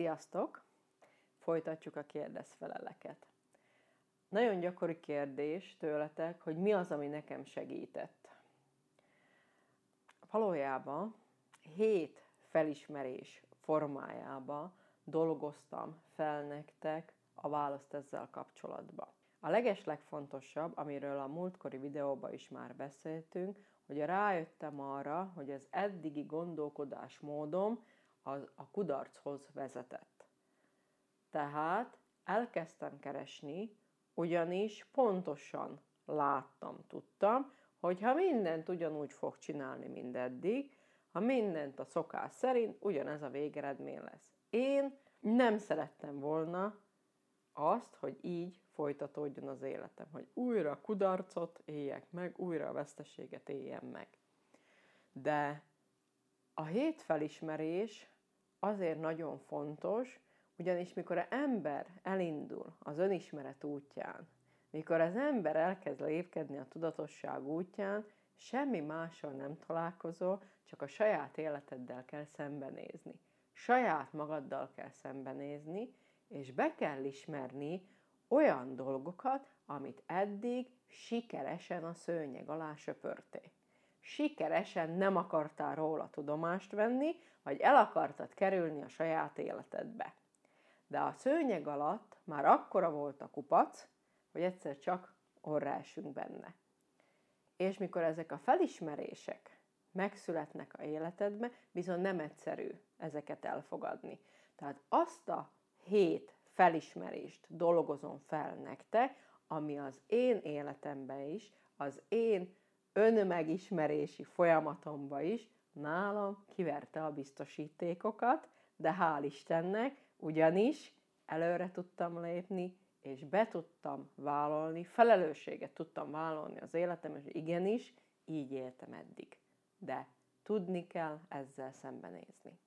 Sziasztok! Folytatjuk a kérdezfeleleket. Nagyon gyakori kérdés tőletek, hogy mi az, ami nekem segített. Valójában hét felismerés formájába dolgoztam fel nektek a választ ezzel kapcsolatban. A legeslegfontosabb, amiről a múltkori videóban is már beszéltünk, hogy rájöttem arra, hogy az eddigi gondolkodásmódom az a kudarchoz vezetett. Tehát elkezdtem keresni, ugyanis pontosan láttam, tudtam, hogy ha mindent ugyanúgy fog csinálni, mint eddig, ha mindent a szokás szerint, ugyanez a végeredmény lesz. Én nem szerettem volna azt, hogy így folytatódjon az életem, hogy újra kudarcot éljek meg, újra a veszteséget éljem meg. De a hét felismerés azért nagyon fontos, ugyanis mikor az ember elindul az önismeret útján, mikor az ember elkezd lépkedni a tudatosság útján, semmi mással nem találkozol, csak a saját életeddel kell szembenézni. Saját magaddal kell szembenézni, és be kell ismerni olyan dolgokat, amit eddig sikeresen a szőnyeg alá söpörték sikeresen nem akartál róla tudomást venni, vagy el akartad kerülni a saját életedbe. De a szőnyeg alatt már akkora volt a kupac, hogy egyszer csak orra esünk benne. És mikor ezek a felismerések megszületnek a életedbe, bizony nem egyszerű ezeket elfogadni. Tehát azt a hét felismerést dolgozom fel nektek, ami az én életemben is, az én önmegismerési folyamatomba is nálam kiverte a biztosítékokat, de hál' Istennek, ugyanis előre tudtam lépni, és be tudtam vállalni, felelősséget tudtam vállalni az életem, és igenis, így éltem eddig. De tudni kell ezzel szembenézni.